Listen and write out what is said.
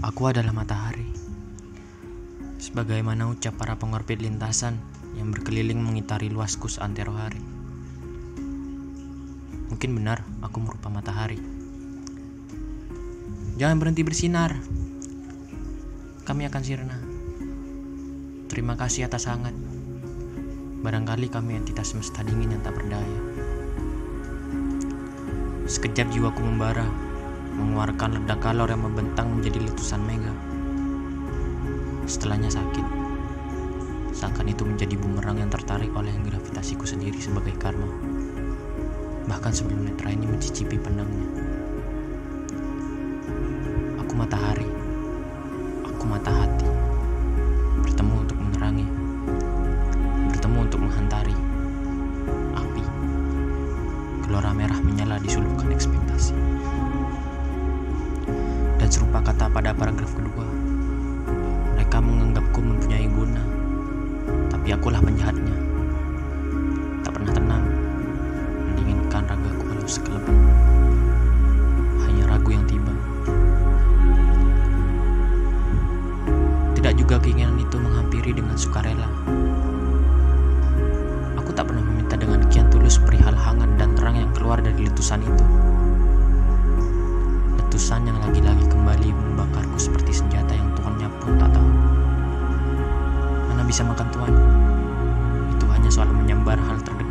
Aku adalah matahari. Sebagaimana ucap para pengorbit lintasan yang berkeliling mengitari luas kus antero hari. Mungkin benar aku merupa matahari. Jangan berhenti bersinar. Kami akan sirna. Terima kasih atas hangat. Barangkali kami entitas semesta dingin yang tak berdaya. Sekejap jiwaku membara, mengeluarkan ledak kalor yang membentang menjadi letusan mega. Setelahnya sakit. Seakan itu menjadi bumerang yang tertarik oleh gravitasiku sendiri sebagai karma. Bahkan sebelum netra ini mencicipi pandangnya. Aku matahari. Aku mata hati. Bertemu untuk menerangi. Bertemu untuk menghantari. Api. Gelora merah menyala di sulukan ekspektasi. Dan serupa kata pada paragraf kedua, mereka menganggapku mempunyai guna, tapi akulah penjahatnya. Tak pernah tenang, mendinginkan ragaku kalau sekelebat. Hanya ragu yang tiba. Tidak juga keinginan itu menghampiri dengan sukarela. Aku tak pernah meminta dengan kian tulus perihal hangat dan terang yang keluar dari letusan itu. Letusan yang lagi bisa makan tuan. Itu hanya soal menyambar hal terdekat.